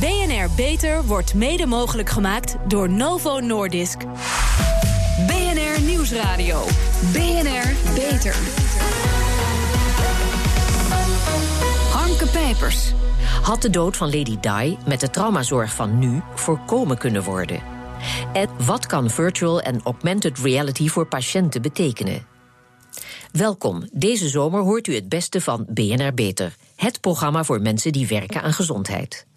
BNR Beter wordt mede mogelijk gemaakt door Novo Nordisk. BNR Nieuwsradio. BNR Beter. Harmke Pijpers. Had de dood van Lady Di met de traumazorg van nu voorkomen kunnen worden? En wat kan virtual en augmented reality voor patiënten betekenen? Welkom. Deze zomer hoort u het beste van BNR Beter. Het programma voor mensen die werken aan gezondheid.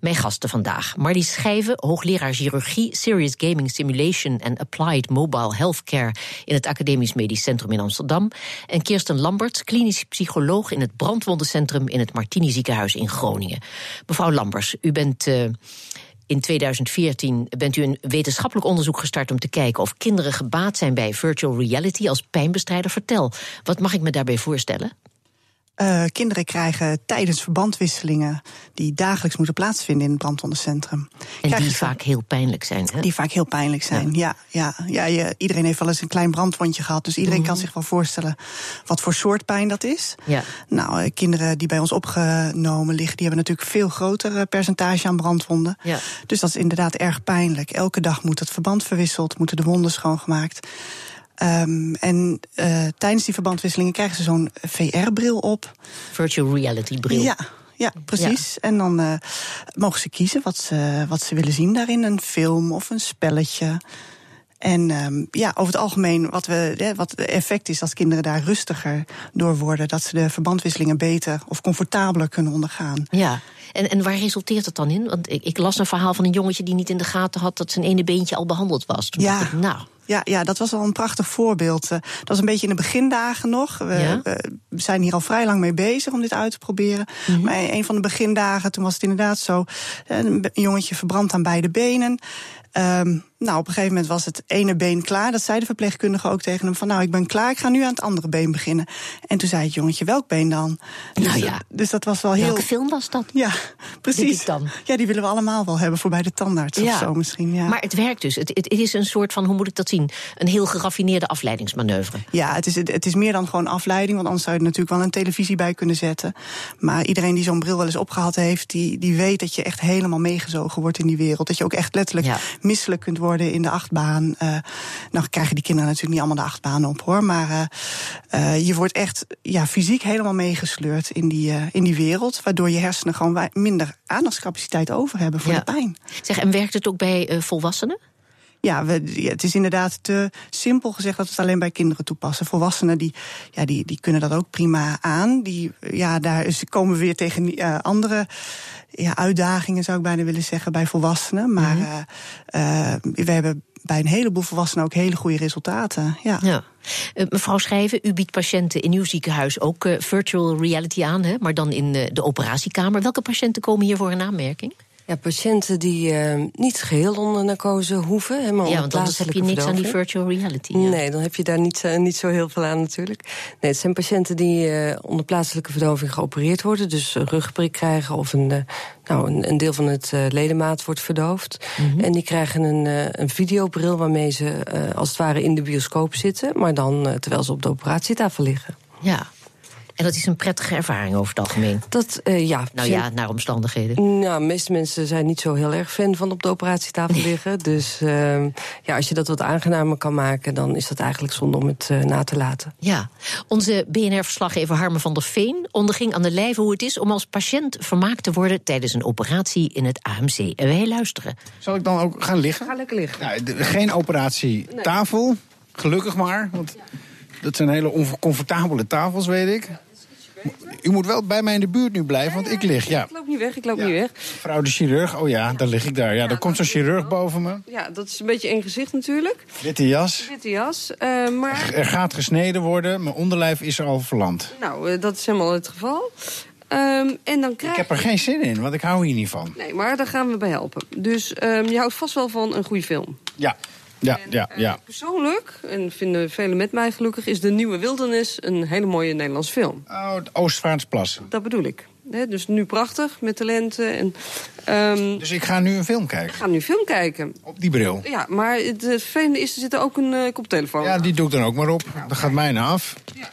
Mijn gasten vandaag. Marlies Schijven, hoogleraar chirurgie, Serious Gaming Simulation en Applied Mobile Healthcare in het Academisch Medisch Centrum in Amsterdam. En Kirsten Lamberts, klinisch psycholoog in het Brandwondencentrum in het Martini Ziekenhuis in Groningen. Mevrouw Lamberts, u bent. Uh, in 2014 bent u een wetenschappelijk onderzoek gestart om te kijken of kinderen gebaat zijn bij virtual reality als pijnbestrijder. Vertel, wat mag ik me daarbij voorstellen? Uh, kinderen krijgen tijdens verbandwisselingen die dagelijks moeten plaatsvinden in het brandwondencentrum. En die vaak heel pijnlijk zijn, hè? Die vaak heel pijnlijk zijn, ja. ja, ja, ja iedereen heeft wel eens een klein brandwondje gehad, dus iedereen kan mhm. zich wel voorstellen wat voor soort pijn dat is. Ja. Nou, eh, kinderen die bij ons opgenomen liggen, die hebben natuurlijk veel groter eh, percentage aan brandwonden. Ja. Dus dat is inderdaad erg pijnlijk. Elke dag moet het verband verwisseld, moeten de wonden schoongemaakt. Um, en uh, tijdens die verbandwisselingen krijgen ze zo'n VR-bril op. Virtual reality bril. Ja, ja, precies. En dan uh, mogen ze kiezen wat ze, wat ze willen zien daarin. Een film of een spelletje. En um, ja, over het algemeen, wat, we, wat het effect is als kinderen daar rustiger door worden. Dat ze de verbandwisselingen beter of comfortabeler kunnen ondergaan. Ja, en, en waar resulteert het dan in? Want ik, ik las een verhaal van een jongetje die niet in de gaten had dat zijn ene beentje al behandeld was. Toen ja. Ik, nou, ja, ja, dat was al een prachtig voorbeeld. Eh, dat was een beetje in de begindagen nog. We, we zijn hier al vrij lang mee bezig om dit uit te proberen. Mhm. Maar een van de begindagen, toen was het inderdaad zo... een jongetje verbrand aan beide benen. Um, nou, op een gegeven moment was het ene been klaar. Dat zei de verpleegkundige ook tegen hem: van nou, ik ben klaar, ik ga nu aan het andere been beginnen. En toen zei het jongetje: welk been dan? Nou dus, ja. Dus dat was wel heel. Welke film was dat? Ja, precies. Dan? Ja, die willen we allemaal wel hebben voor bij de tandarts ja. of zo misschien. Ja. Maar het werkt dus. Het, het, is een soort van, hoe moet ik dat zien? Een heel geraffineerde afleidingsmanoeuvre. Ja, het is, het is meer dan gewoon afleiding, want anders zou je er natuurlijk wel een televisie bij kunnen zetten. Maar iedereen die zo'n bril wel eens opgehad heeft, die, die weet dat je echt helemaal meegezogen wordt in die wereld. Dat je ook echt letterlijk misselijk kunt worden in de achtbaan. Uh, nou krijgen die kinderen natuurlijk niet allemaal de achtbaan op hoor. Maar uh, uh, je wordt echt ja, fysiek helemaal meegesleurd in die, in die wereld. Waardoor je hersenen gewoon minder aandachtscapaciteit over hebben voor de pijn. Zeg, en werkt het ook bij volwassenen? Ja, we, het is inderdaad te simpel gezegd dat we het alleen bij kinderen toepassen. Volwassenen die, ja, die, die kunnen dat ook prima aan. Die, ja, daar is, komen we weer tegen uh, andere ja, uitdagingen, zou ik bijna willen zeggen, bij volwassenen. Maar mm uh, we hebben bij een heleboel volwassenen ook hele goede resultaten. Ja. ja. Mevrouw Schrijven, u biedt patiënten in uw ziekenhuis ook virtual reality aan, hè? maar dan in de operatiekamer. Welke patiënten komen hier voor een aanmerking? Ja, patiënten die uh, niet geheel onder narcose hoeven. Hè, ja, want anders heb je niks aan die virtual reality. Nee, dan heb je daar niet, uh, niet zo heel veel aan natuurlijk. Nee, het zijn patiënten die uh, onder plaatselijke verdoving geopereerd worden. Dus een rugprik krijgen of een, nou, een, een, deel van het ledemaat wordt verdoofd. Mm -hmm. En die krijgen een, een videobril waarmee ze als het ware in de bioscoop zitten. Maar dan terwijl ze op de operatietafel liggen. Ja, en dat is een prettige ervaring over het algemeen. Dat, uh, ja. Nou ja, naar omstandigheden. Nou, de meeste mensen zijn niet zo heel erg fan van op de operatietafel liggen. Dus uh, ja, als je dat wat aangenamer kan maken, dan is dat eigenlijk zonde om het uh, na te laten. Ja, onze BNR-verslaggever Harme van der Veen onderging aan de lijve hoe het is om als patiënt vermaakt te worden tijdens een operatie in het AMC. En wij luisteren. Zal ik dan ook gaan liggen? Ga lekker liggen. Nou, geen operatietafel, nee. gelukkig maar. Want ja. dat zijn hele oncomfortabele tafels, weet ik. U moet wel bij mij in de buurt nu blijven, want ik lig. Ja. Ik loop niet weg, ik loop niet weg. Vrouw de chirurg, oh ja, daar lig ik daar. Ja, er komt zo'n chirurg boven me. Ja, dat is een beetje één gezicht natuurlijk. Witte jas. Witte jas, uh, maar... Er gaat gesneden worden, mijn onderlijf is er al verlamd. Nou, uh, dat is helemaal het geval. Um, en dan krijg... Ik heb er geen zin in, want ik hou hier niet van. Nee, maar daar gaan we bij helpen. Dus um, je houdt vast wel van een goede film. Ja, ja, en, ja, ja. Uh, persoonlijk, en vinden velen met mij gelukkig... is De Nieuwe Wildernis een hele mooie Nederlandse film. Oh, Oostvaartsplas. Dat bedoel ik. He, dus nu prachtig, met talenten. En, um, dus ik ga nu een film kijken? Ik ga nu een film kijken. Op die bril? Ja, maar het vervelende is, er zit er ook een uh, koptelefoon Ja, die doe ik dan ook maar op. Ja, dat gaat mij af. Ja.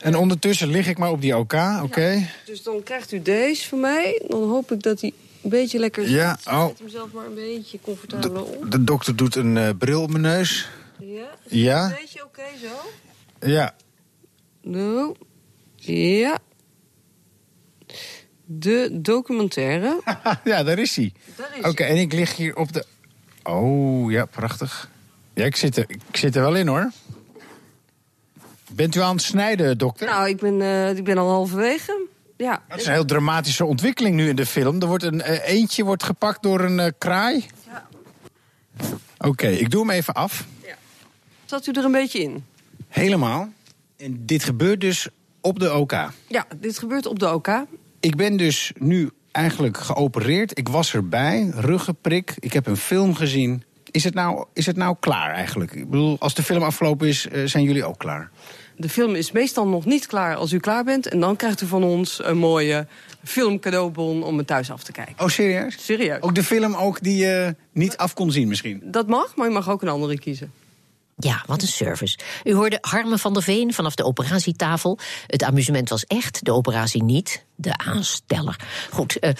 En ondertussen lig ik maar op die OK, oké. dus dan krijgt u deze van mij. Dan hoop ik dat hij een beetje lekker zit. Ja, oh. Zet hem zelf maar een beetje comfortabel op. De dokter doet een uh, bril op mijn neus. Ja. Ja. Een beetje oké zo? Ja. Nou, ja. De documentaire. ja, daar is hij. Oké, okay, en ik lig hier op de... Oh, ja, prachtig. Ja, ik zit, er, ik zit er wel in, hoor. Bent u aan het snijden, dokter? Nou, ik ben, uh, ik ben al halverwege. Ja. Dat is een heel dramatische ontwikkeling nu in de film. Er wordt een uh, eentje wordt gepakt door een uh, kraai. Ja. Oké, okay, ik doe hem even af. Ja. Zat u er een beetje in? Helemaal. En dit gebeurt dus op de OK? Ja, dit gebeurt op de OK. Ik ben dus nu eigenlijk geopereerd. Ik was erbij, ruggenprik. Ik heb een film gezien. Is het nou, is het nou klaar eigenlijk? Ik bedoel, als de film afgelopen is, zijn jullie ook klaar? De film is meestal nog niet klaar als u klaar bent. En dan krijgt u van ons een mooie filmcadeaubon om het thuis af te kijken. Oh, serieus? Serieus. Ook de film ook die je niet af kon zien misschien? Dat mag, maar u mag ook een andere kiezen. Ja, wat een service. U hoorde Harme van der Veen vanaf de operatietafel. Het amusement was echt, de operatie niet. De aansteller. Goed, uh,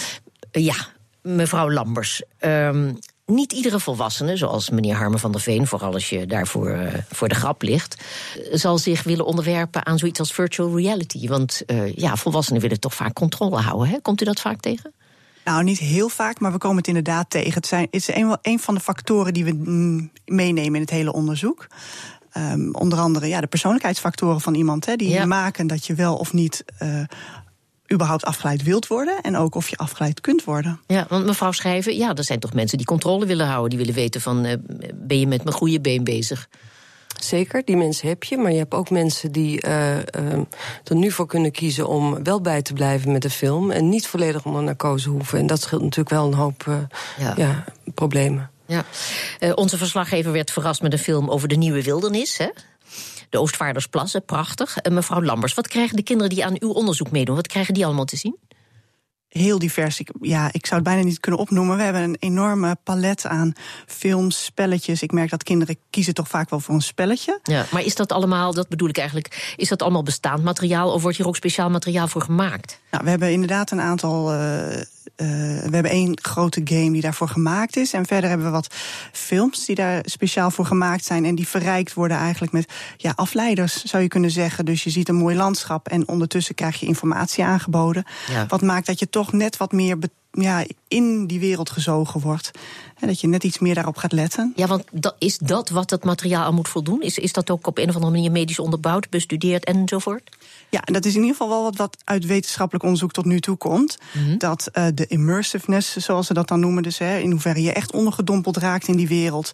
ja, mevrouw Lambers. Uh, niet iedere volwassene, zoals meneer Harme van der Veen, vooral als je daarvoor uh, voor de grap ligt, zal zich willen onderwerpen aan zoiets als virtual reality. Want uh, ja, volwassenen willen toch vaak controle houden. Hè? Komt u dat vaak tegen? Nou, niet heel vaak, maar we komen het inderdaad tegen. Het, zijn, het is een, een van de factoren die we meenemen in het hele onderzoek. Um, onder andere ja, de persoonlijkheidsfactoren van iemand, hè, die ja. maken dat je wel of niet uh, überhaupt afgeleid wilt worden en ook of je afgeleid kunt worden. Ja, want mevrouw Schrijven, ja, er zijn toch mensen die controle willen houden, die willen weten van uh, ben je met mijn goede been bezig? Zeker, die mensen heb je. Maar je hebt ook mensen die uh, uh, er nu voor kunnen kiezen om wel bij te blijven met de film. En niet volledig onder narcose hoeven. En dat scheelt natuurlijk wel een hoop uh, ja. Ja, problemen. Ja. onze verslaggever werd verrast met een film over de nieuwe wildernis. Hè? De Oostvaardersplassen, prachtig. mevrouw Lambers, wat krijgen de kinderen die aan uw onderzoek meedoen? Wat krijgen die allemaal te zien? Heel divers. Ik, ja, ik zou het bijna niet kunnen opnoemen. We hebben een enorme palet aan films, spelletjes. Ik merk dat kinderen kiezen toch vaak wel voor een spelletje. Ja, maar is dat allemaal, dat bedoel ik eigenlijk, is dat allemaal bestaand materiaal of wordt hier ook speciaal materiaal voor gemaakt? Nou, we hebben inderdaad een aantal. Uh, uh, we hebben één grote game die daarvoor gemaakt is. En verder hebben we wat films die daar speciaal voor gemaakt zijn. En die verrijkt worden eigenlijk met ja, afleiders, zou je kunnen zeggen. Dus je ziet een mooi landschap en ondertussen krijg je informatie aangeboden. Ja. Wat maakt dat je toch net wat meer ja, in die wereld gezogen wordt. En dat je net iets meer daarop gaat letten. Ja, want dat, is dat wat het materiaal aan moet voldoen? Is, is dat ook op een of andere manier medisch onderbouwd, bestudeerd enzovoort? Ja, en dat is in ieder geval wel wat, wat uit wetenschappelijk onderzoek tot nu toe komt. Mm -hmm. Dat uh, de immersiveness, zoals ze dat dan noemen, dus hè, in hoeverre je echt ondergedompeld raakt in die wereld,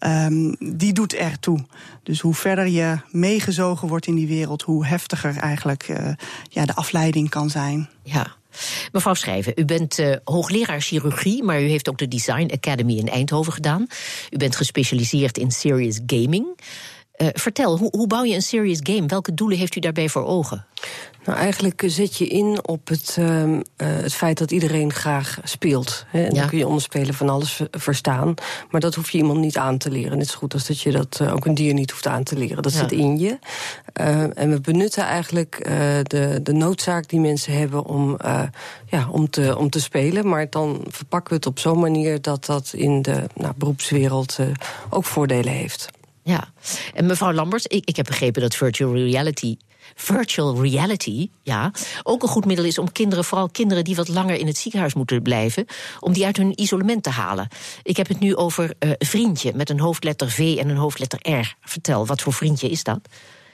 um, die doet ertoe. Dus hoe verder je meegezogen wordt in die wereld, hoe heftiger eigenlijk uh, ja, de afleiding kan zijn. Ja. Mevrouw Schrijven, u bent uh, hoogleraar chirurgie, maar u heeft ook de Design Academy in Eindhoven gedaan. U bent gespecialiseerd in serious gaming. Uh, vertel, hoe, hoe bouw je een serious game? Welke doelen heeft u daarbij voor ogen? Nou, eigenlijk zet je in op het, uh, uh, het feit dat iedereen graag speelt. Hè. En ja. dan kun je onderspelen van alles verstaan. Maar dat hoef je iemand niet aan te leren. Net zo goed als dat je dat uh, ook een dier niet hoeft aan te leren. Dat ja. zit in je. en we benutten eigenlijk de, de noodzaak die mensen hebben om, ja, om, te, om te spelen. Maar dan verpakken we het op zo'n manier dat dat in de nou, beroepswereld ook voordelen heeft. Ja, en mevrouw Lambers, ik, ik heb begrepen dat virtual reality virtual reality, ja, ook een goed middel is om kinderen, vooral kinderen die wat langer in het ziekenhuis moeten blijven, om die uit hun isolement te halen. Ik heb het nu over uh, vriendje met een hoofdletter V en een hoofdletter R. Vertel, wat voor vriendje is dat?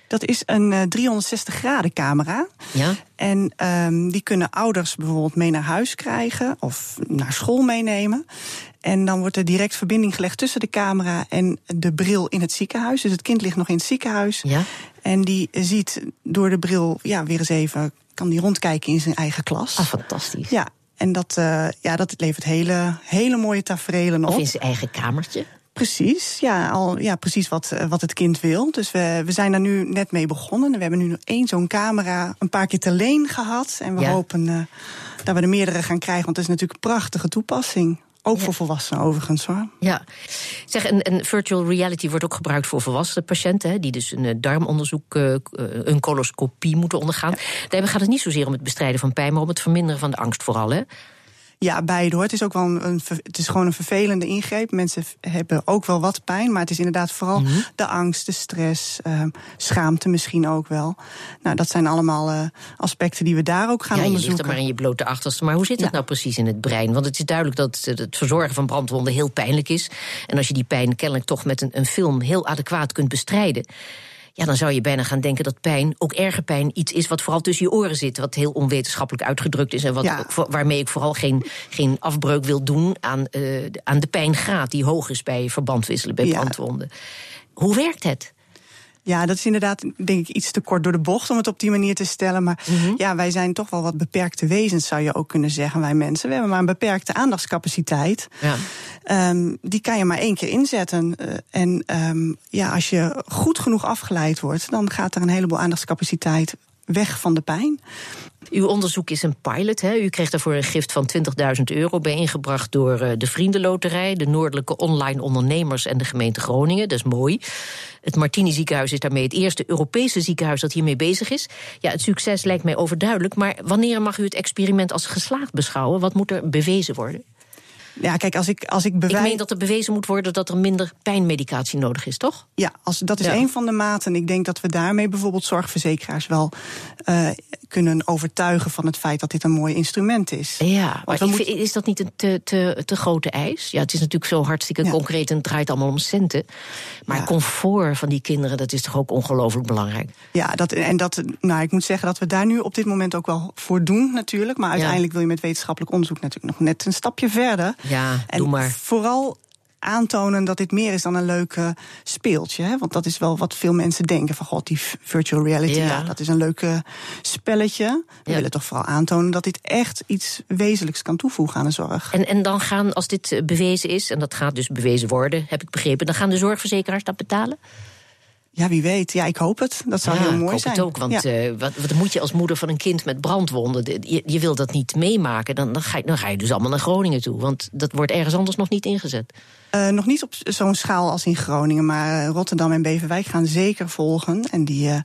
Dat is een uh, 360 graden camera. Ja. En um, die kunnen ouders bijvoorbeeld mee naar huis krijgen of naar school meenemen. En dan wordt er direct verbinding gelegd tussen de camera en de bril in het ziekenhuis. Dus het kind ligt nog in het ziekenhuis. Ja. En die ziet door de bril ja, weer eens even, kan die rondkijken in zijn eigen klas. Ah, fantastisch. Ja, en dat, uh, ja, dat levert hele, hele mooie tafereelen op. Of in zijn eigen kamertje. Precies, ja, al, ja precies wat, wat het kind wil. Dus we, we zijn daar nu net mee begonnen. We hebben nu nog één zo'n camera een paar keer te leen gehad. En we ja. hopen uh, dat we er meerdere gaan krijgen, want het is natuurlijk een prachtige toepassing. Ook voor volwassenen overigens hoor. Ja, zeg, en, en, virtual reality wordt ook gebruikt voor volwassen patiënten, hè, die dus een eh, darmonderzoek, uh, een coloscopie moeten ondergaan. Ja. Daarbij gaat het niet zozeer om het bestrijden van pijn, maar om het verminderen van de angst vooral. Hè? Ja, beide hoor. Het is ook wel een, het is gewoon een vervelende ingreep. Mensen hebben ook wel wat pijn, maar het is inderdaad vooral mhm. de angst, de stress, uh, schaamte misschien ook wel. Nou, dat zijn allemaal uh, aspecten die we daar ook gaan ja, onderzoeken. Je ligt er maar in je blote achterste. Maar hoe zit het nou precies in het brein? Want het is duidelijk dat het verzorgen van brandwonden heel pijnlijk is. En als je die pijn kennelijk toch met een, een film heel adequaat kunt bestrijden ja, dan zou je bijna gaan denken dat pijn, ook erge pijn, iets is wat vooral tussen je oren zit. Wat heel onwetenschappelijk uitgedrukt is. En wat, waarmee ik vooral geen, geen afbreuk wil doen aan, uh, aan de pijngraad die hoog is bij verbandwisselen, bij brandwonden. Hoe werkt het? Ja, dat is inderdaad, denk ik, iets te kort door de bocht om het op die manier te stellen. Maar mhm. ja, wij zijn toch wel wat beperkte wezens, zou je ook kunnen zeggen, wij mensen. We hebben maar een beperkte aandachtscapaciteit. Ja. Um, die kan je maar één keer inzetten. Uh, en um, ja, als je goed genoeg afgeleid wordt, dan gaat er een heleboel aandachtscapaciteit weg van de pijn. Uw onderzoek is een pilot. Hè? U kreeg daarvoor een gift van 20.000 euro bijeengebracht door uh, de Vriendenloterij, de Noordelijke Online Ondernemers en de gemeente Groningen. Dat is mooi. Het Martini ziekenhuis is daarmee het eerste Europese ziekenhuis dat hiermee bezig is. Ja, het succes lijkt mij overduidelijk. Maar wanneer mag u het experiment als geslaagd beschouwen? Wat moet er bewezen worden? Ja, kijk, als ik, als ik bewijs... Ik meen dat er bewezen moet worden dat er minder pijnmedicatie nodig is, toch? Ja, als, dat is een van de maten. Ik denk dat we daarmee bijvoorbeeld zorgverzekeraars wel uh, kunnen overtuigen van het feit dat dit een mooi instrument is. Ja, maar is dat niet een te, te, te grote eis? Ja, het is natuurlijk zo hartstikke concreet en het draait allemaal om centen. Maar ja. comfort van die kinderen, dat is toch ook ongelooflijk belangrijk? Ja, dat, en dat, nou, ik moet zeggen dat we daar nu op dit moment ook wel voor doen, natuurlijk. Maar uiteindelijk wil je met wetenschappelijk onderzoek natuurlijk nog net een stapje verder. Ja, en doe maar. Vooral aantonen dat dit meer is dan een leuk speeltje. Hè? Want dat is wel wat veel mensen denken: van god, die virtual reality, ja. dat is een leuk spelletje. We willen toch vooral aantonen dat dit echt iets wezenlijks kan toevoegen aan de zorg. En, en dan gaan, als dit bewezen is, en dat gaat dus bewezen worden, heb ik begrepen, dan gaan de zorgverzekeraars dat betalen? Ja, wie weet. Ja, ik hoop het. Dat zou heel mooi ik hoop zijn. Het ook, want ja. uh, wat, wat moet je als moeder van een kind met brandwonden? Je, je wil dat niet meemaken. Dan, dan, ga je, dan ga je dus allemaal naar Groningen toe. Want dat wordt ergens anders nog niet ingezet. Uh, nog niet op zo'n schaal als in Groningen, maar Rotterdam en Beverwijk gaan zeker volgen. En die, uh,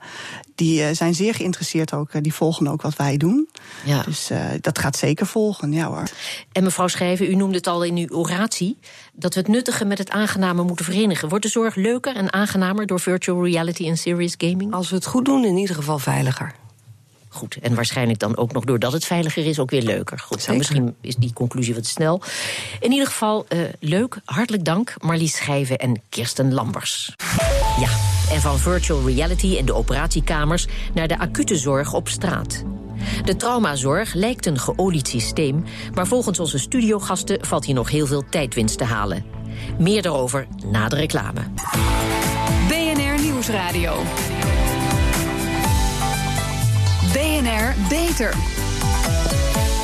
die zijn zeer geïnteresseerd ook. die volgen ook wat wij doen. Ja. Dus dat gaat zeker volgen, ja hoor. En mevrouw Schrijven, u noemde het al in uw oratie... dat we het nuttige met het aangename moeten verenigen. Wordt de zorg leuker en aangenamer door virtual reality en serious gaming? Als we het goed doen, in ieder geval veiliger. Goed, en waarschijnlijk dan ook nog doordat het veiliger is, ook weer leuker. Goed, nou, misschien is die conclusie wat snel. In ieder geval, uh, leuk. Hartelijk dank, Marlies Schijven en Kirsten Lambers. Ja, en van virtual reality in de operatiekamers naar de acute zorg op straat. De traumazorg lijkt een geolied systeem, maar volgens onze studiogasten valt hier nog heel veel tijdwinst te halen. Meer daarover na de reclame. BNR Nieuwsradio. Beter.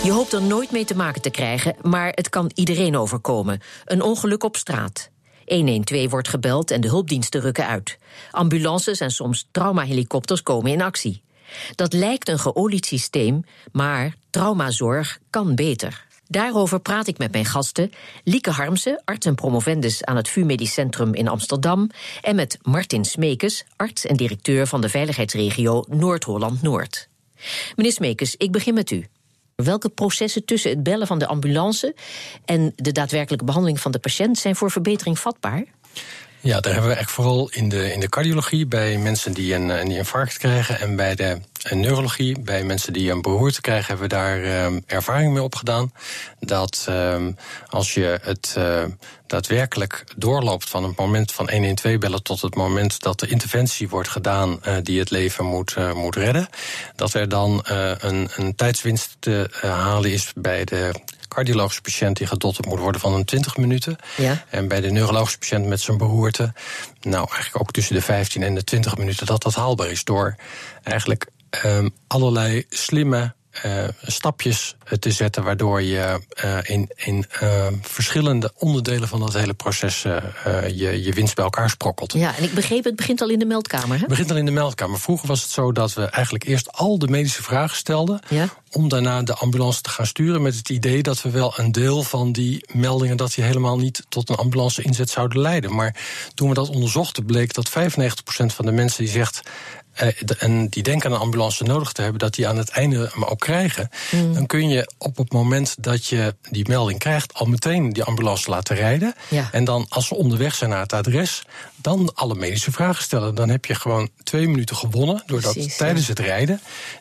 Je hoopt er nooit mee te maken te krijgen, maar het kan iedereen overkomen. Een ongeluk op straat. 112 wordt gebeld en de hulpdiensten rukken uit. Ambulances en soms traumahelikopters komen in actie. Dat lijkt een geolied systeem, maar traumazorg kan beter. Daarover praat ik met mijn gasten Lieke Harmsen, arts en promovendus aan het VU Medisch Centrum in Amsterdam, en met Martin Smekes, arts en directeur van de veiligheidsregio Noord-Holland-Noord. Meneer Smekes, ik begin met u. Welke processen tussen het bellen van de ambulance en de daadwerkelijke behandeling van de patiënt zijn voor verbetering vatbaar? Ja, daar hebben we echt vooral in de, in de cardiologie bij mensen die een, een infarct krijgen. En bij de neurologie, bij mensen die een beroerte krijgen, hebben we daar um, ervaring mee opgedaan. Dat um, als je het daadwerkelijk doorloopt van het moment van 112 bellen tot het moment dat de interventie wordt gedaan die het leven moet, moet redden, dat er dan een, een tijdswinst te halen is bij de cardiologische patiënt die gedotterd moet worden van een 20 minuten. Ja. En bij de neurologische patiënt met zijn beroerte, nou eigenlijk ook tussen de 15 en de 20 minuten, dat dat haalbaar is door eigenlijk um, allerlei slimme stapjes te zetten, waardoor je in, in verschillende onderdelen van dat hele proces je, je winst bij elkaar sprokkelt. Ja, en ik begreep, het begint al in de meldkamer. Hè? Het begint al in de meldkamer. Vroeger was het zo dat we eigenlijk eerst al de medische vragen stelden. Ja? Om daarna de ambulance te gaan sturen. Met het idee dat we wel een deel van die meldingen. dat die helemaal niet tot een ambulance inzet zouden leiden. Maar toen we dat onderzochten, bleek dat 95% van de mensen die zegt. Uh, en die denken een ambulance nodig te hebben, dat die aan het einde hem ook krijgen. Mm. Dan kun je op het moment dat je die melding krijgt, al meteen die ambulance laten rijden. Ja. En dan, als ze onderweg zijn naar het adres, dan alle medische vragen stellen. Dan heb je gewoon twee minuten gewonnen, doordat tijdens het rijden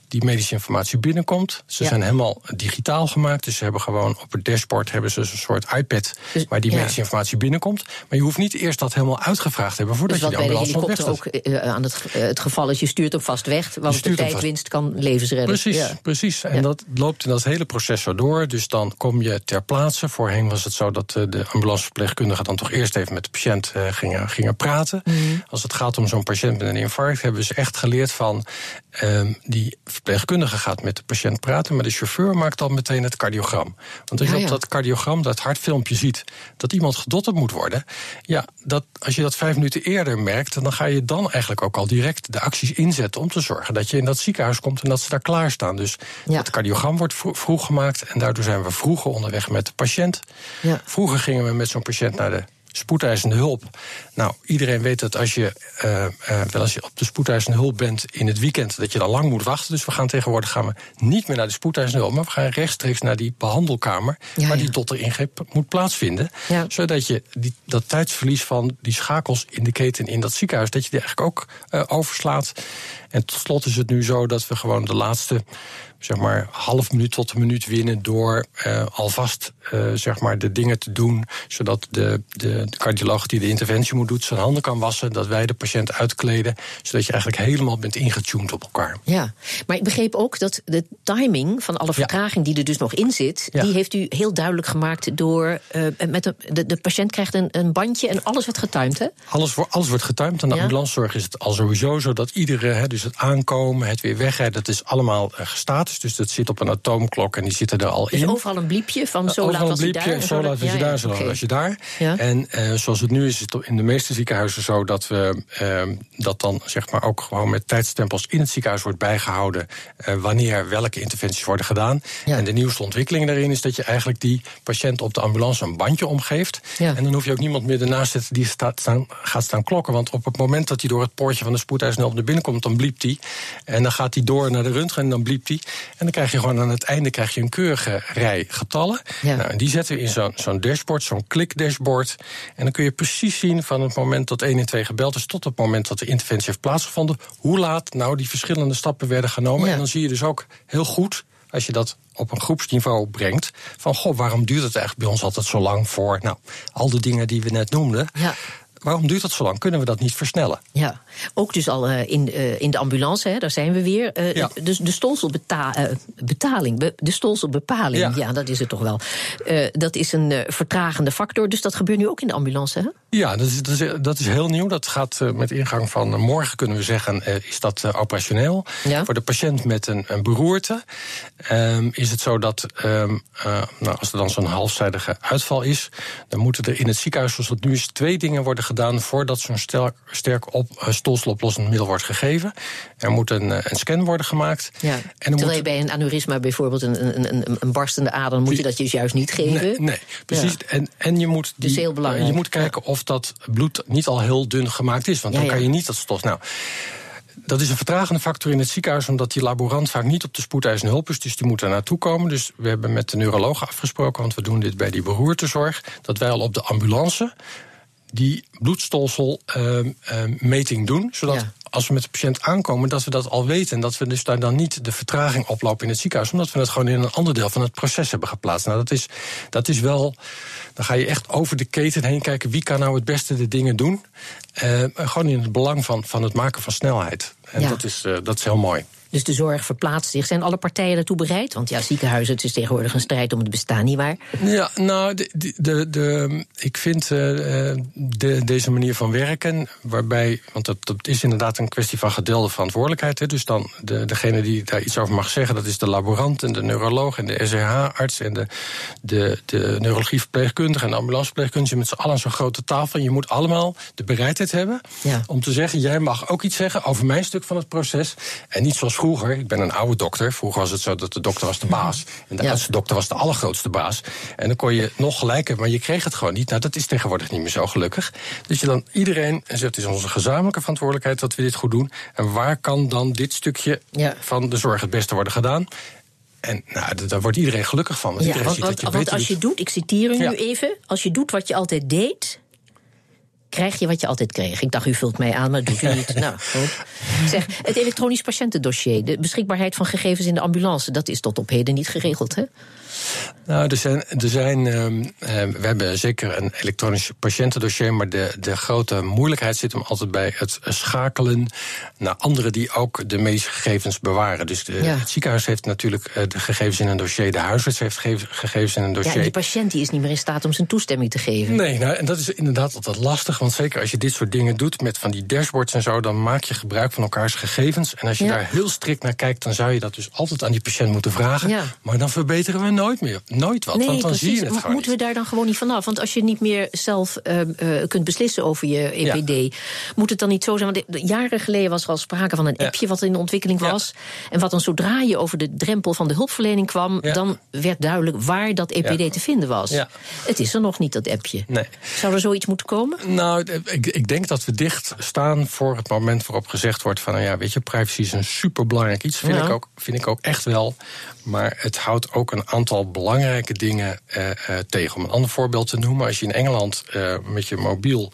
die medische informatie binnenkomt. Ze zijn helemaal digitaal gemaakt. Dus ze hebben gewoon op het dashboard hebben ze een soort iPad dus, waar die medische informatie binnenkomt. Maar je hoeft niet eerst dat helemaal uitgevraagd te hebben voordat dus je de ambulance helikopter ook uh, aan het, uh, het geval is, je stuurt hem vast weg. Want de tijdwinst kan levens redden. Precies, ja. precies. En dat loopt in dat hele proces zo door. Dus dan kom je ter plaatse. Voorheen was het zo dat de ambulanceverpleegkundige dan toch eerst even met de patiënt gingen, gingen praten. Mm. Als het gaat om zo'n patiënt met een infarct, hebben ze echt geleerd van ehm, die verpleegkundige gaat met de patiënt praten, maar de chauffeur maakt dan meteen het cardiogram. Want als je op dat cardiogram, dat hartfilmpje ziet, dat iemand gedotterd moet worden, ja, dat, als je dat vijf minuten eerder merkt, dan ga je dan eigenlijk ook al direct de acties inzetten om te zorgen dat je in dat ziekenhuis komt en dat ze daar klaarstaan. Dus het cardiogram wordt vroeg gemaakt en daardoor zijn we vroeger onderweg met de patiënt. Ja. Vroeger gingen we met zo'n patiënt naar de spoedeisende hulp. Nou, iedereen weet dat als je, uh, uh, wel als je op de spoedeisende hulp bent in het weekend, dat je dan lang moet wachten. Dus we gaan tegenwoordig gaan we niet meer naar de spoedeisende hulp, maar we gaan rechtstreeks naar die behandelkamer, waar die ingreep moet plaatsvinden. Zodat je die, dat tijdsverlies van die schakels in de keten in dat ziekenhuis, dat je die eigenlijk ook uh, overslaat. En tot slot is het nu zo dat we gewoon de laatste zeg maar half minuut tot een minuut winnen door uh, alvast uh, zeg maar de dingen te doen, zodat de, de, de, cardioloog die de interventie moet doen zijn handen kan wassen, dat wij de patiënt uitkleden, zodat je eigenlijk helemaal bent ingetuned op elkaar. Ja, maar ik begreep ook dat de timing van alle vertraging die er dus nog in zit, die heeft u heel duidelijk gemaakt door uh, met de, de, de, patiënt krijgt een, een bandje en alles wordt getimed, hè? Alles, alles wordt getimed. Aan de ambulancezorg is het al sowieso zo dat iedere, hè, dus het aankomen, het weer wegrijden, dat is allemaal gestaat dus dat zit op een atoomklok en die zitten er al dus in. Dus overal een bliepje van zo laat als je daar. Zo laat als je daar, zo laat als je daar. En uh, zoals het nu is, is het in de meeste ziekenhuizen zo dat we uh, dat dan zeg maar ook gewoon met tijdstempels in het ziekenhuis wordt bijgehouden uh, wanneer welke interventies worden gedaan. En de nieuwste ontwikkeling daarin is dat je eigenlijk die patiënt op de ambulance een bandje omgeeft. En dan hoef je ook niemand meer ernaast te zetten die staat, staan, gaat staan klokken. Want op het moment dat hij door het poortje van de spoedeisende naar binnen komt, dan bliept hij. En dan gaat hij door naar de röntgen en dan bliept hij. En dan krijg je gewoon aan het einde krijg je een keurige rij getallen. Nou, en die zetten we in zo'n zo'n dashboard, zo'n klik-dashboard. En dan kun je precies zien van het moment dat 1 en 2 gebeld is... tot het moment dat de interventie heeft plaatsgevonden... hoe laat nou die verschillende stappen werden genomen. En dan zie je dus ook heel goed als je dat op een groepsniveau brengt. Van goh, waarom duurt het eigenlijk bij ons altijd zo lang voor nou, al de dingen die we net noemden? Ja waarom duurt dat zo lang? Kunnen we dat niet versnellen? Ja, ook dus al uh, in, uh, in de ambulance, hè, daar zijn we weer. Uh, ja. Dus de stolselbetaling, de stolselbepaling, ja. ja. dat is het toch wel. dat is een vertragende factor, dus dat gebeurt nu ook in de ambulance, hè? Ja, dat is, dat is, dat is heel nieuw. Dat gaat met ingang van morgen, kunnen we zeggen, is dat operationeel. Ja. Voor de patiënt met een, een beroerte um, is het zo dat um, nou, als er dan zo'n halfzijdige uitval is, dan moeten er in het ziekenhuis, zoals dat nu is, twee dingen worden gedaan gedaan voordat zo'n sterk, sterk op, uh, stolseloplossend middel wordt gegeven. Er moet een, uh, een scan worden gemaakt. Ja. En Terwijl moet... je bij een aneurysma bijvoorbeeld een, een, een, een barstende ader, moet je dat dus juist niet geven. Nee, nee precies. En, en je moet, die, dus heel belangrijk. je moet kijken of dat bloed niet al heel dun gemaakt is. Want dan kan je niet dat stof. Nou, dat is een vertragende factor in het ziekenhuis, omdat die laborant vaak niet op de spoedeisende hulp is. Dus die moet er naartoe komen. Dus we hebben met de neuroloog afgesproken, want we doen dit bij die beroertezorg, dat wij al op de ambulance die bloedstolselmeting uh, doen. Zodat als we met de patiënt aankomen, dat we dat al weten. En dat we dus daar dan niet de vertraging oplopen in het ziekenhuis. Omdat we het gewoon in een ander deel van het proces hebben geplaatst. Nou, dat is, dat is wel. Dan ga je echt over de keten heen kijken. Wie kan nou het beste de dingen doen? Uh, gewoon in het belang van, van het maken van snelheid. En dat, is, uh, dat is heel mooi. Dus de zorg verplaatst zich. Zijn alle partijen daartoe bereid? Want ja, ziekenhuizen, het is tegenwoordig een strijd om het bestaan, nietwaar? Ja, nou, de, de, de, ik vind uh, de, deze manier van werken, waarbij, want dat, dat is inderdaad een kwestie van gedeelde verantwoordelijkheid. Hè, dus dan de, degene die daar iets over mag zeggen, dat is de laborant en de neuroloog en de SRH-arts en de, de, de neurologieverpleegkundige en de ambulanceverpleegkundige met z'n allen zo'n grote tafel. En je moet allemaal de bereidheid hebben ja. om te zeggen: jij mag ook iets zeggen over mijn stuk van het proces. En niet zoals vroeger. Ik ben een oude dokter. Vroeger was het zo dat de dokter was de baas. En de ja. oudste dokter was de allergrootste baas. En dan kon je nog gelijker, maar je kreeg het gewoon niet. Nou, dat is tegenwoordig niet meer zo gelukkig. Dus je dan iedereen zegt: het is onze gezamenlijke verantwoordelijkheid dat we dit goed doen. En waar kan dan dit stukje ja. van de zorg het beste worden gedaan? En nou, daar wordt iedereen gelukkig van. Want, ja, want, want, want als je doet, ik citeer u nu even, als je doet wat je altijd deed, krijg je wat je altijd kreeg. Ik dacht, u vult mij aan, maar dat doet u niet. nou, goed. Zeg, het elektronisch patiëntendossier, de beschikbaarheid van gegevens in de ambulance, dat is tot op heden niet geregeld, hè? Nou, er zijn, er zijn uh, we hebben zeker een elektronisch patiëntendossier, maar de, de grote moeilijkheid zit hem altijd bij het schakelen naar anderen die ook de medische gegevens bewaren. Dus de, het ziekenhuis heeft natuurlijk eh, de gegevens in een dossier, de huisarts heeft gegevens in een dossier. Ja, die patiënt die is niet meer in staat om zijn toestemming te geven. Nee, nou, en dat is inderdaad altijd lastig, want zeker als je dit soort dingen doet met van die dashboards en zo, dan maak je gebruik van elkaars gegevens. En als je daar heel strikt naar kijkt, dan zou je dat dus altijd aan die patiënt moeten vragen. Maar dan verbeteren we nooit meer nooit wat. Nee, want dan precies. zie je het Moeten we daar dan gewoon niet vanaf? Want als je niet meer zelf uh, uh, kunt beslissen over je EPD, moet het dan niet zo zijn? Want jaren geleden was er al sprake van een appje wat in de ontwikkeling was. Ja. En wat dan zodra je over de drempel van de hulpverlening kwam, dan werd duidelijk waar dat EPD te vinden was. Het is er nog niet, dat appje. Nee. Zou er zoiets moeten komen? Nou, ik, ik denk dat we dicht staan voor het moment waarop gezegd wordt van, nou ja, weet je, privacy is een superbelangrijk iets. Vind, ik, ook, vind ik ook echt wel. Maar het houdt ook een aantal belangrijke dingen uh, uh, tegen. Om een ander voorbeeld te noemen, als je in Engeland uh, met je mobiel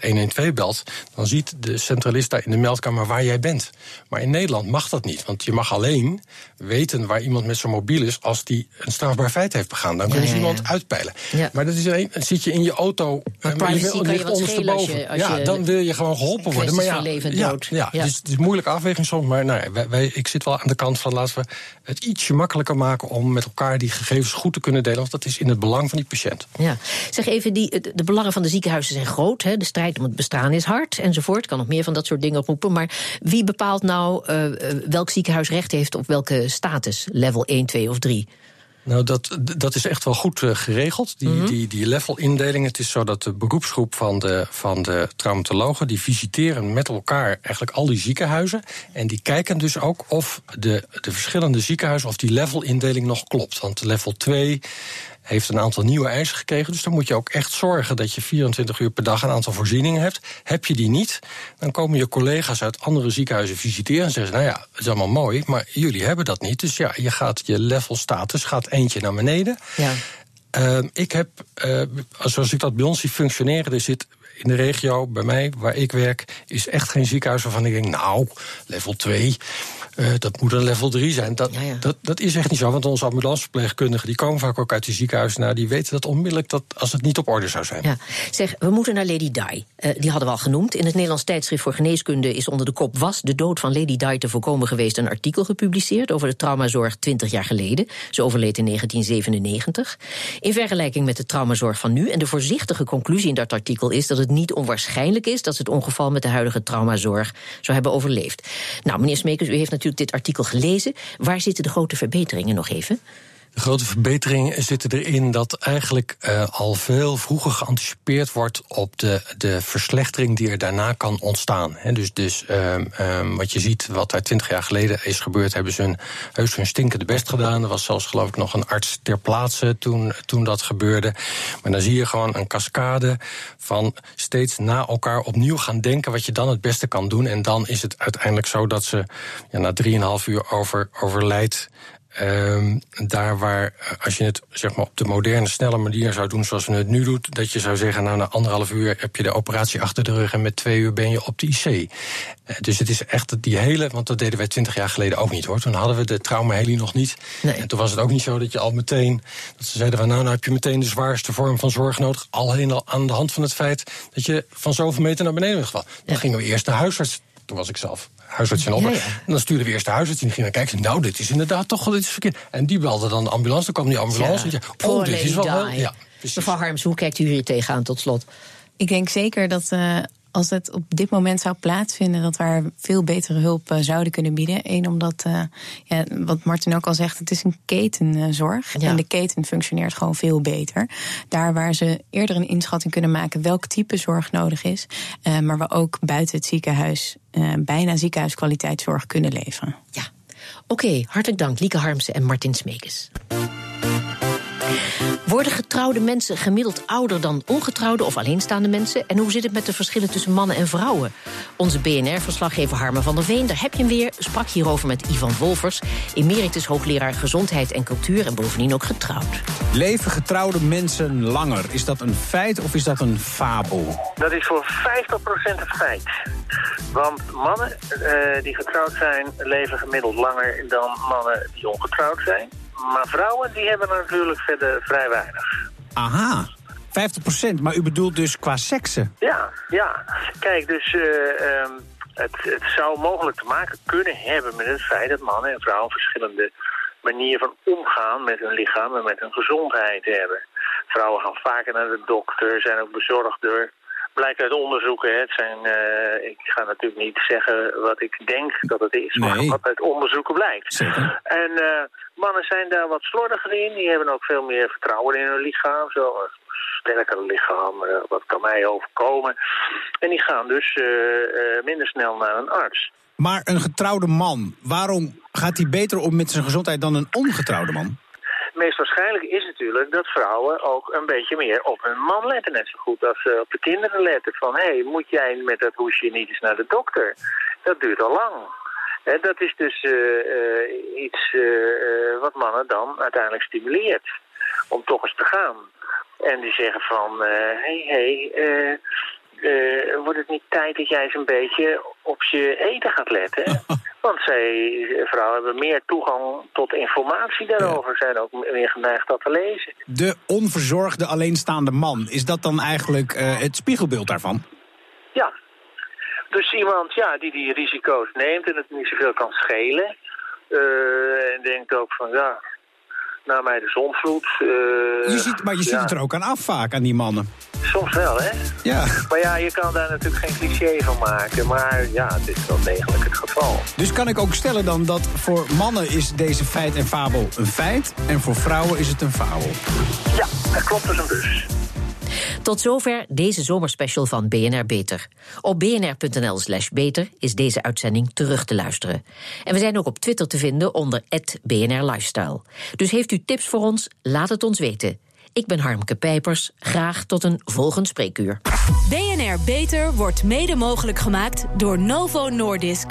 112 belt, dan ziet de centralist daar in de meldkamer waar jij bent. Maar in Nederland mag dat niet, want je mag alleen weten waar iemand met zijn mobiel is als die een strafbaar feit heeft begaan. Dan kunnen ze ja, ja, iemand uitpeilen. Maar dat is alleen, zit je in je auto maar privacy je, kan je wat schelen als je, als ja, dan wil je gewoon geholpen worden. Maar ja, leven ja, ja, Dus het is een moeilijke afweging soms, maar nou, wij, wij, ik zit wel aan de kant van laten we het ietsje makkelijker maken om met elkaar die gegevens goed te kunnen delen. Want dat is in het belang van die patiënt. Ja. Zeg even, die, de belangen van de ziekenhuizen zijn groot. Hè? De strijd om het bestaan is hard enzovoort. Kan nog meer van dat soort dingen roepen. Maar wie bepaalt nou uh, welk ziekenhuis recht heeft op welke status? Level 1, 2 of 3? Nou, dat, dat is echt wel goed uh, geregeld, die, mm -hmm. die, die level-indeling. Het is zo dat de beroepsgroep van de, van de traumatologen... die visiteren met elkaar eigenlijk al die ziekenhuizen... en die kijken dus ook of de, de verschillende ziekenhuizen... of die level-indeling nog klopt. Want level 2 heeft een aantal nieuwe eisen gekregen. Dus dan moet je ook echt zorgen dat je 24 uur per dag een aantal voorzieningen hebt. Heb je die niet, dan komen je collega's uit andere ziekenhuizen visiteren en zeggen: Nou ja, het is allemaal mooi, maar jullie hebben dat niet. Dus ja, je gaat je level status gaat eentje naar beneden. Ja. Uh, ik heb, uh, zoals ik dat bij ons zie functioneren, er zit in de regio, bij mij, waar ik werk, is echt geen ziekenhuis waarvan ik denk, nou, level 2. Uh, dat moet een level 3 zijn. Dat, ja, ja. dat, dat is echt niet zo, want onze ambulanceverpleegkundigen... die komen vaak ook uit die ziekenhuizen. Nou, die weten dat onmiddellijk dat als het niet op orde zou zijn. Ja. Zeg, we moeten naar Lady Di. Uh, die hadden we al genoemd. In het Nederlands tijdschrift voor geneeskunde is onder de kop... was de dood van Lady Di te voorkomen geweest... een artikel gepubliceerd over de traumazorg 20 jaar geleden. Ze overleed in 1997. In vergelijking met de traumazorg van nu. En de voorzichtige conclusie in dat artikel is... dat het niet onwaarschijnlijk is... dat ze het ongeval met de huidige traumazorg zou hebben overleefd. Nou, meneer Smekers, u heeft natuurlijk dit artikel gelezen. Waar zitten de grote verbeteringen nog even? De grote verbeteringen zitten erin dat eigenlijk uh, al veel vroeger geanticipeerd wordt op de, de verslechtering die er daarna kan ontstaan. Dus dus um, um, wat je ziet, wat daar twintig jaar geleden is gebeurd, hebben ze hun heus hun stinkende best gedaan. Er was zelfs geloof ik nog een arts ter plaatse toen, toen dat gebeurde. Maar dan zie je gewoon een cascade van steeds na elkaar opnieuw gaan denken wat je dan het beste kan doen. En dan is het uiteindelijk zo dat ze ja, na drieënhalf uur over, overlijdt. Um, daar waar, als je het zeg maar, op de moderne, snelle manier zou doen zoals we het nu doen, dat je zou zeggen, nou na anderhalf uur heb je de operatie achter de rug en met twee uur ben je op de IC. Uh, dus het is echt die hele, want dat deden wij twintig jaar geleden ook niet hoor. Toen hadden we de traumaheli nog niet. Nee. En toen was het ook niet zo dat je al meteen, dat ze zeiden van nou, nou heb je meteen de zwaarste vorm van zorg nodig. Alleen al aan de hand van het feit dat je van zoveel meter naar beneden gevallen. Dan ja. gingen we eerst de huisarts, toen was ik zelf huisarts in Almere. En dan stuurden we eerst de huisarts en die ging dan kijken. Nou, dit is inderdaad toch wel dit is verkeerd. En die belde dan de ambulance, dan kwam die ambulance. Ja. En zei, oh, dit is wel heel... Ja, Mevrouw Harms, hoe kijkt u hier tegenaan tot slot? Ik denk zeker dat uh, als het op dit moment zou plaatsvinden, dat we veel betere hulp uh, zouden kunnen bieden. Eén, omdat, uh, ja, wat Martin ook al zegt, het is een ketenzorg. Ja. En de keten functioneert gewoon veel beter. Daar waar ze eerder een inschatting kunnen maken welk type zorg nodig is. Uh, maar we ook buiten het ziekenhuis bijna ziekenhuiskwaliteitszorg kunnen leveren. Ja. Oké, okay, hartelijk dank, Lieke Harmsen en Martin Smeekes. Worden getrouwde mensen gemiddeld ouder dan ongetrouwde of alleenstaande mensen? En hoe zit het met de verschillen tussen mannen en vrouwen? Onze BNR-verslaggever Harmen van der Veen, daar heb je hem weer, sprak hierover met Ivan Wolfers, emeritus hoogleraar gezondheid en cultuur en bovendien ook getrouwd. Leven getrouwde mensen langer? Is dat een feit of is dat een fabel? Dat is voor 50% een feit. Want mannen uh, die getrouwd zijn, leven gemiddeld langer dan mannen die ongetrouwd zijn. Maar vrouwen die hebben natuurlijk verder vrij weinig. Aha. 50% maar u bedoelt dus qua seksen? Ja, ja. Kijk, dus uh, um, het, het zou mogelijk te maken kunnen hebben met het feit dat mannen en vrouwen verschillende manieren van omgaan met hun lichaam en met hun gezondheid hebben. Vrouwen gaan vaker naar de dokter, zijn ook bezorgder. Blijkt uit onderzoeken, het zijn, uh, ik ga natuurlijk niet zeggen wat ik denk dat het is, nee. maar wat uit onderzoeken blijkt. Zeker. En uh, mannen zijn daar wat slordiger in, die hebben ook veel meer vertrouwen in hun lichaam, zo een sterker lichaam, uh, wat kan mij overkomen. En die gaan dus minder snel naar een arts. Maar een getrouwde man, waarom gaat hij beter om met zijn gezondheid dan een ongetrouwde man? Meest waarschijnlijk is natuurlijk dat vrouwen ook een beetje meer op hun man letten. Net zo goed als ze op de kinderen letten. Van, hé, hey, moet jij met dat hoesje niet eens naar de dokter? Dat duurt al lang. He, dat is dus uh, iets uh, wat mannen dan uiteindelijk stimuleert. Om toch eens te gaan. En die zeggen van, hé, hé, hey, uh, wordt het niet tijd dat jij eens een beetje op je eten gaat letten? Want zij, vrouwen hebben meer toegang tot informatie daarover. Ja. Zijn ook meer geneigd dat te lezen. De onverzorgde alleenstaande man, is dat dan eigenlijk uh, het spiegelbeeld daarvan? Ja. Dus iemand ja, die die risico's neemt en het niet zoveel kan schelen. Uh, en denkt ook van ja, na mij de zonvloed. Je ziet, maar je ziet het er ook aan af vaak, aan die mannen. Soms wel, hè? Ja. Maar ja, je kan daar natuurlijk geen cliché van maken. Maar ja, het is wel degelijk het geval. Dus kan ik ook stellen dan dat voor mannen is deze feit en fabel een feit... en voor vrouwen is het een fabel? Ja, dat klopt dus een bus. Tot zover deze zomerspecial van BNR Beter. Op bnr.nl slash beter is deze uitzending terug te luisteren. En we zijn ook op Twitter te vinden onder BNR Lifestyle. Dus heeft u tips voor ons? Laat het ons weten. Ik ben Harmke Pijpers. Graag tot een volgend spreekuur. BNR Beter wordt mede mogelijk gemaakt door Novo Nordisk.